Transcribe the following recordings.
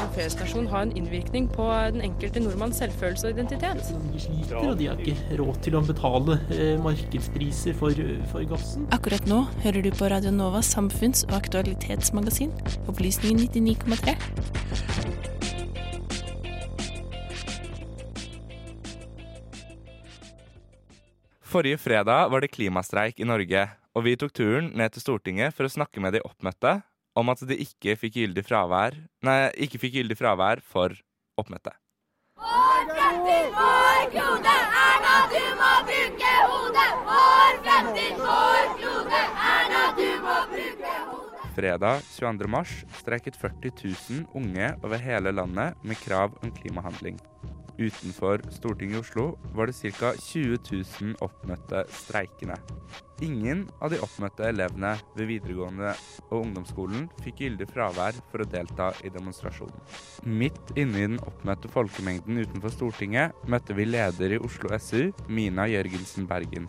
en feriestasjon ha en innvirkning på den enkelte nordmanns selvfølelse og identitet? De sliter, og de har ikke råd til å betale eh, markedspriser for, for gassen. Akkurat nå hører du på Radio Novas samfunns- og aktualitetsmagasin, Opplysningen 99,3. Forrige fredag var det klimastreik i Norge, og vi tok turen ned til Stortinget for å snakke med de oppmøtte om at de ikke fikk gyldig fravær, nei, ikke fikk gyldig fravær for oppmøtet. Vår fremtid, vår klode, Erna, du må bruke hodet! Vår fremtid, vår klode, Erna, du må bruke hodet! Fredag 22. mars streiket 40 000 unge over hele landet med krav om klimahandling. Utenfor Stortinget i Oslo var det ca. 20 000 oppmøtte streikende. Ingen av de oppmøtte elevene ved videregående og ungdomsskolen fikk gyldig fravær for å delta i demonstrasjonen. Midt inne i den oppmøtte folkemengden utenfor Stortinget møtte vi leder i Oslo SU, Mina Jørgensen Bergen.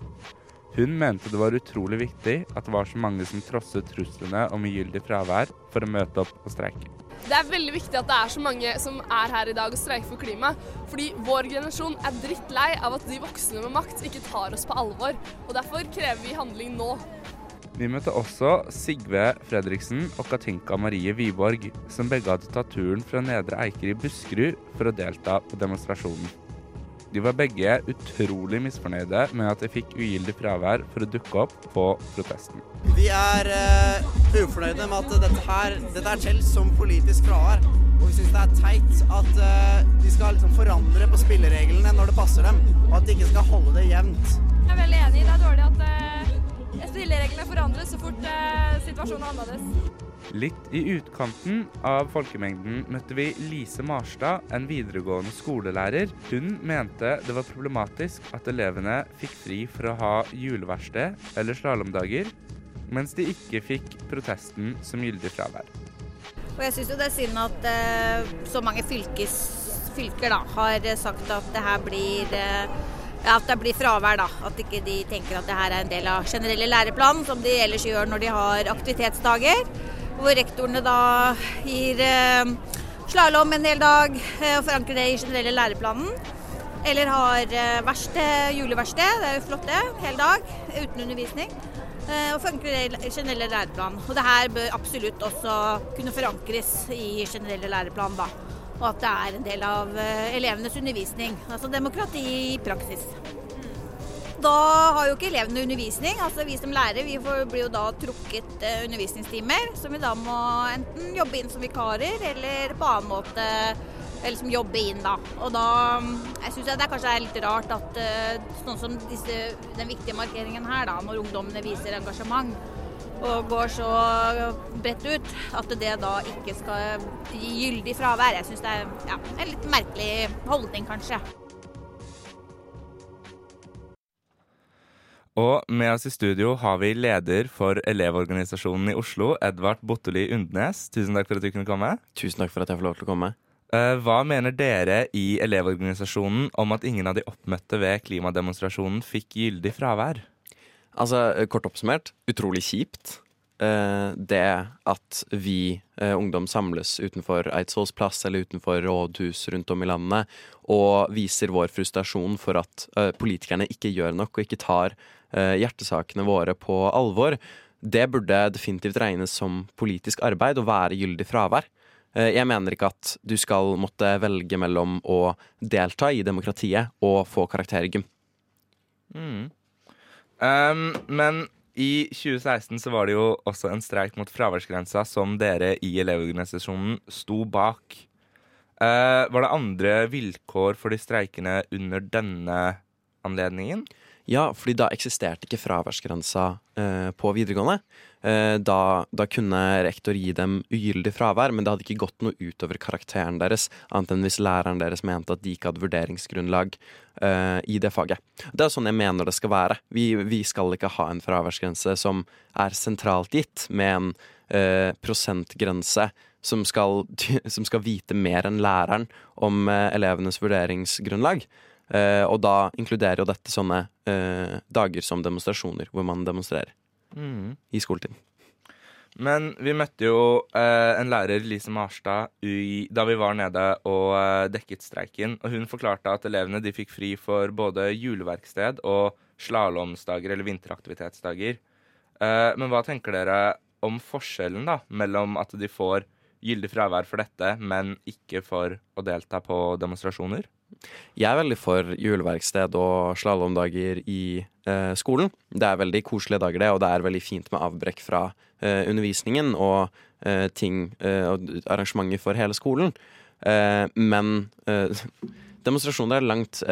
Hun mente det var utrolig viktig at det var så mange som trosset truslene om ugyldig fravær for å møte opp og streike. Det er veldig viktig at det er så mange som er her i dag og streiker for klima. Fordi vår generasjon er drittlei av at de voksne med makt ikke tar oss på alvor. Og derfor krever vi handling nå. Vi møtte også Sigve Fredriksen og Katinka Marie Wiborg, som begge hadde tatt turen fra Nedre Eiker i Buskerud for å delta på demonstrasjonen. De var begge utrolig misfornøyde med at de fikk ugyldig fravær for å dukke opp på protesten. Vi er uh, ufornøyde med at dette her dette er telt som politisk fravær. Og vi syns det er teit at uh, de skal liksom forandre på spillereglene når det passer dem, og at de ikke skal holde det jevnt. Jeg er veldig enig. Det er dårlig at uh, spillereglene forandres så fort situasjonen er annerledes. Litt i utkanten av folkemengden møtte vi Lise Marstad, en videregående skolelærer. Hun mente det var problematisk at elevene fikk fri for å ha juleverksted eller slalåmdager, mens de ikke fikk protesten som gyldig fravær. Og jeg syns jo det er synd at eh, så mange fylkes, fylker da, har sagt at det her blir uh, at det blir fravær, da. At ikke de tenker at det her er en del av generelle læreplanen, som de ellers gjør når de har aktivitetsdager hvor rektorene da gir eh, slalåm en hel dag eh, og forankrer det i generelle læreplanen. Eller har eh, verksted, juleverksted, det er jo flott det, hel dag uten undervisning. Eh, og forankrer det i generelle læreplan. Og det her bør absolutt også kunne forankres i generelle læreplan, da. Og at det er en del av eh, elevenes undervisning. Altså demokrati i praksis. Da har jo ikke elevene undervisning. altså Vi som lærere vi blir jo da trukket uh, undervisningstimer som vi da må enten jobbe inn som vikarer eller på annen måte eller som jobber inn da. Og da jeg synes det er litt rart at uh, sånn som disse, den viktige markeringen her, da, når ungdommene viser engasjement og går så bredt ut, at det da ikke skal gi gyldig fravær. Jeg syns det er ja, en litt merkelig holdning, kanskje. Og med oss i studio har vi leder for Elevorganisasjonen i Oslo, Edvard Botteli Undnes. Tusen takk for at du kunne komme. Tusen takk for at jeg får lov til å komme. Eh, hva mener dere i Elevorganisasjonen om at ingen av de oppmøtte ved klimademonstrasjonen fikk gyldig fravær? Altså, Kort oppsummert utrolig kjipt. Uh, det at vi uh, ungdom samles utenfor Eidsvolls plass eller utenfor rådhus rundt om i landet og viser vår frustrasjon for at politikerne ikke gjør nok og ikke tar hjertesakene våre på alvor, det burde definitivt regnes som politisk arbeid og være gyldig fravær. Jeg mener ikke at du skal måtte velge mellom å delta i demokratiet og få karakter i gym. Mm. Um, men i 2016 så var det jo også en streik mot fraværsgrensa som dere i Elevorganisasjonen sto bak. Uh, var det andre vilkår for de streikende under denne anledningen? Ja, fordi da eksisterte ikke fraværsgrensa eh, på videregående. Eh, da, da, kunne rektor gi dem ugyldig fravær, men det hadde ikke gått noe utover karakteren deres, annet enn hvis læreren deres mente at de ikke hadde vurderingsgrunnlag eh, i det faget. Det er sånn jeg mener det skal være. Vi, vi skal ikke ha en fraværsgrense som er sentralt gitt, med en eh, prosentgrense som skal, som skal, vite mer enn læreren om eh, elevenes vurderingsgrunnlag. Uh, og da inkluderer jo dette sånne uh, dager som demonstrasjoner, hvor man demonstrerer mm. i skoletiden. Men vi møtte jo eh, en lærer, Lise Marstad, i, da vi var nede og eh, dekket streiken. Og hun forklarte at elevene de fikk fri for både juleverksted og slalåmsdager eller vinteraktivitetsdager. Eh, men hva tenker dere om forskjellen da, mellom at de får gyldig fravær for dette, men ikke for å delta på demonstrasjoner? Jeg er veldig for juleverksted og slalåmdager i eh, skolen. Det er veldig koselige dager, det, og det er veldig fint med avbrekk fra eh, undervisningen og eh, ting eh, og arrangementer for hele skolen. Eh, men eh, demonstrasjoner er langt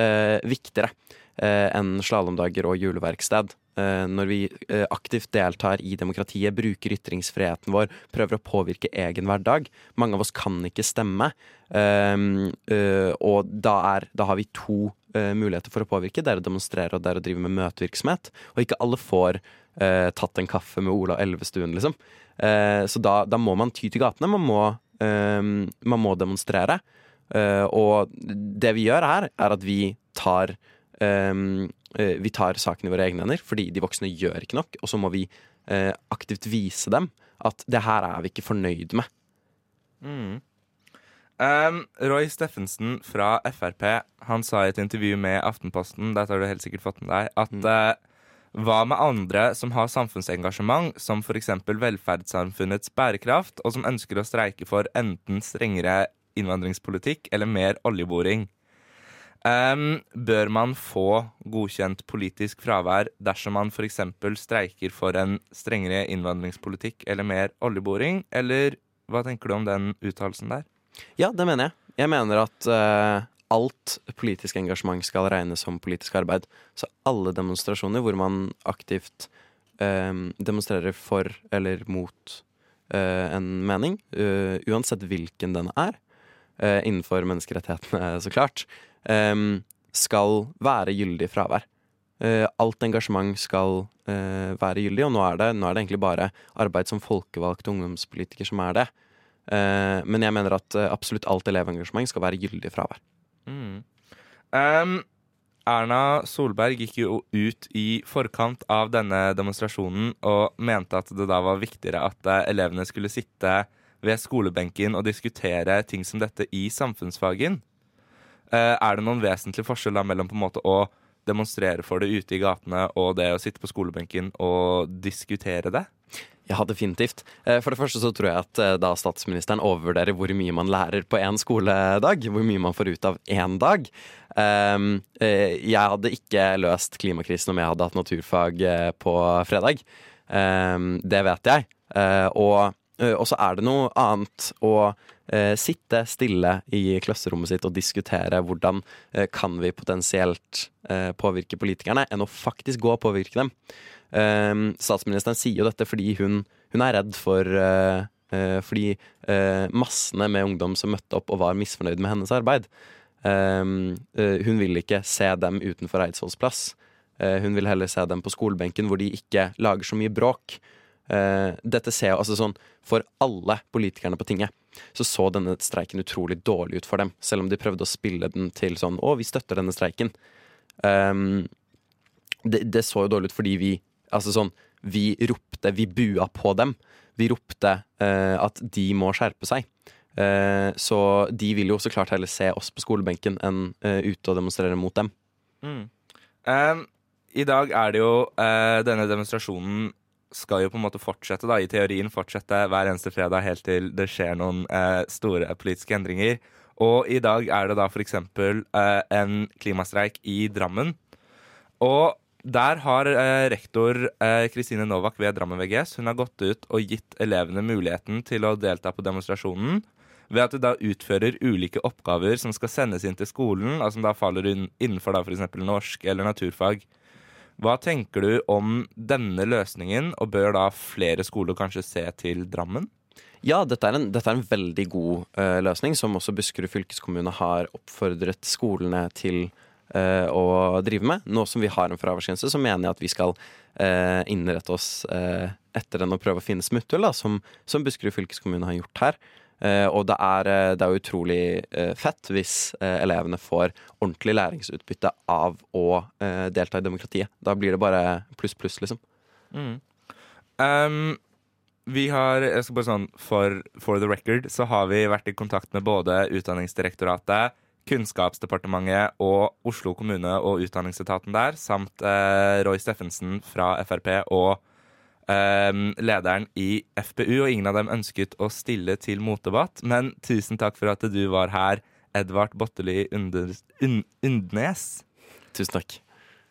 viktigere enn slalåmdager og juleverksted. Når vi aktivt deltar i demokratiet, bruker ytringsfriheten vår, prøver å påvirke egen hverdag. Mange av oss kan ikke stemme. Um, uh, og da, er, da, har vi to muligheter for å påvirke. Det er å demonstrere og det er å drive med møtevirksomhet. Og ikke alle får tatt en kaffe med Ola Elvestuen, liksom. så da, da, må man ty til gatene. Man må, man må demonstrere. og det vi gjør her, er at vi tar vi tar saken i våre egne hender, fordi de voksne gjør ikke nok. Og så må vi aktivt vise dem at det her er vi ikke fornøyd med. Mm. Um, Roy Steffensen fra Frp Han sa i et intervju med Aftenposten Dette har du helt sikkert fått med deg at mm. uh, hva med andre som har samfunnsengasjement, som f.eks. velferdssamfunnets bærekraft, og som ønsker å streike for enten strengere innvandringspolitikk eller mer oljeboring? Um, bør man få godkjent politisk fravær dersom man f.eks. streiker for en strengere innvandringspolitikk eller mer oljeboring, eller hva tenker du om den uttalelsen der? Ja, det mener jeg. Jeg mener at uh, alt politisk engasjement skal regnes som politisk arbeid. Så alle demonstrasjoner hvor man aktivt uh, demonstrerer for eller mot uh, en mening, uansett hvilken den er, innenfor menneskerettighetene, så klart, skal være gyldig fravær. alt engasjement skal være gyldig, og nå er, det, nå er det egentlig bare arbeid som folkevalgt ungdomspolitiker som er det. Eh, men jeg mener at eh, absolutt alt elevengasjement skal være gyldig fravær. Mm. Um, Erna Solberg gikk jo ut i forkant av denne demonstrasjonen og mente at det da var viktigere at eh, elevene skulle sitte ved skolebenken og diskutere ting som dette i samfunnsfagen. Er det noen vesentlig forskjell da mellom på en måte å demonstrere for det ute i gatene og det å sitte på skolebenken og diskutere det? Ja, definitivt. Eh, for det første så tror jeg at eh, da statsministeren overvurderer hvor mye man lærer på én skoledag. Hvor mye man får ut av én dag. Ehm, eh, jeg hadde ikke løst klimakrisen om jeg hadde hatt naturfag på fredag. Ehm, det vet jeg. Og, så er det noe annet å sitte stille i klasserommet sitt og diskutere hvordan kan vi potensielt påvirke politikerne, enn å faktisk gå og påvirke dem. Um, statsministeren sier jo dette fordi hun, hun er redd for Fordi massene med ungdom som møtte opp og var misfornøyd med hennes arbeid. Um, hun vil ikke se dem utenfor Eidsvolls plass. hun vil heller se dem på skolebenken hvor de ikke lager så mye bråk. Dette ser jo altså sånn For alle politikerne på tinget så så denne streiken utrolig dårlig ut for dem. Selv om de prøvde å spille den til sånn Å, vi støtter denne streiken. Um, det, det, så jo dårlig ut fordi vi Altså sånn Vi ropte, vi bua på dem. Vi ropte uh, at de må skjerpe seg. Uh, så de vil jo så klart heller se oss på skolebenken enn eh, ute og demonstrere mot dem. Mm. Um, I dag er det jo uh, Denne demonstrasjonen skal jo på en måte fortsette, da, i teorien fortsette hver eneste fredag helt til det skjer noen eh, store politiske endringer. Og i dag er det da f.eks. Eh, en klimastreik i Drammen. Og der har eh, rektor eh, Kristine eh, Novak ved Drammen VGS hun har gått ut og gitt elevene muligheten til å delta på demonstrasjonen ved at de da utfører ulike oppgaver som skal sendes inn til skolen, og som da faller innenfor da f.eks. norsk eller naturfag. Hva tenker du om denne løsningen, og bør da flere skoler kanskje se til Drammen? Ja, dette er en, dette er en veldig god uh, løsning, som også Buskerud fylkeskommune har oppfordret skolene til uh, å drive med. Nå som vi har en fraværsgrense, så mener jeg at vi skal uh, innrette oss etter den og prøve å finne smutthull, som, som Buskerud fylkeskommune har gjort her. Og det er, det er utrolig fett hvis elevene får ordentlig læringsutbytte av å delta i demokratiet. Da blir det bare pluss, pluss, liksom. Mm. Um vi har jeg skal bare sånn, for, for the record så har vi vært i kontakt med både Utdanningsdirektoratet, Kunnskapsdepartementet og Oslo kommune og utdanningsetaten der, samt eh, Roy Steffensen fra Frp og eh, lederen i FPU, og ingen av dem ønsket å stille til motdebatt. Men tusen takk for at du var her, Edvard Botteli Undnes. Tusen takk.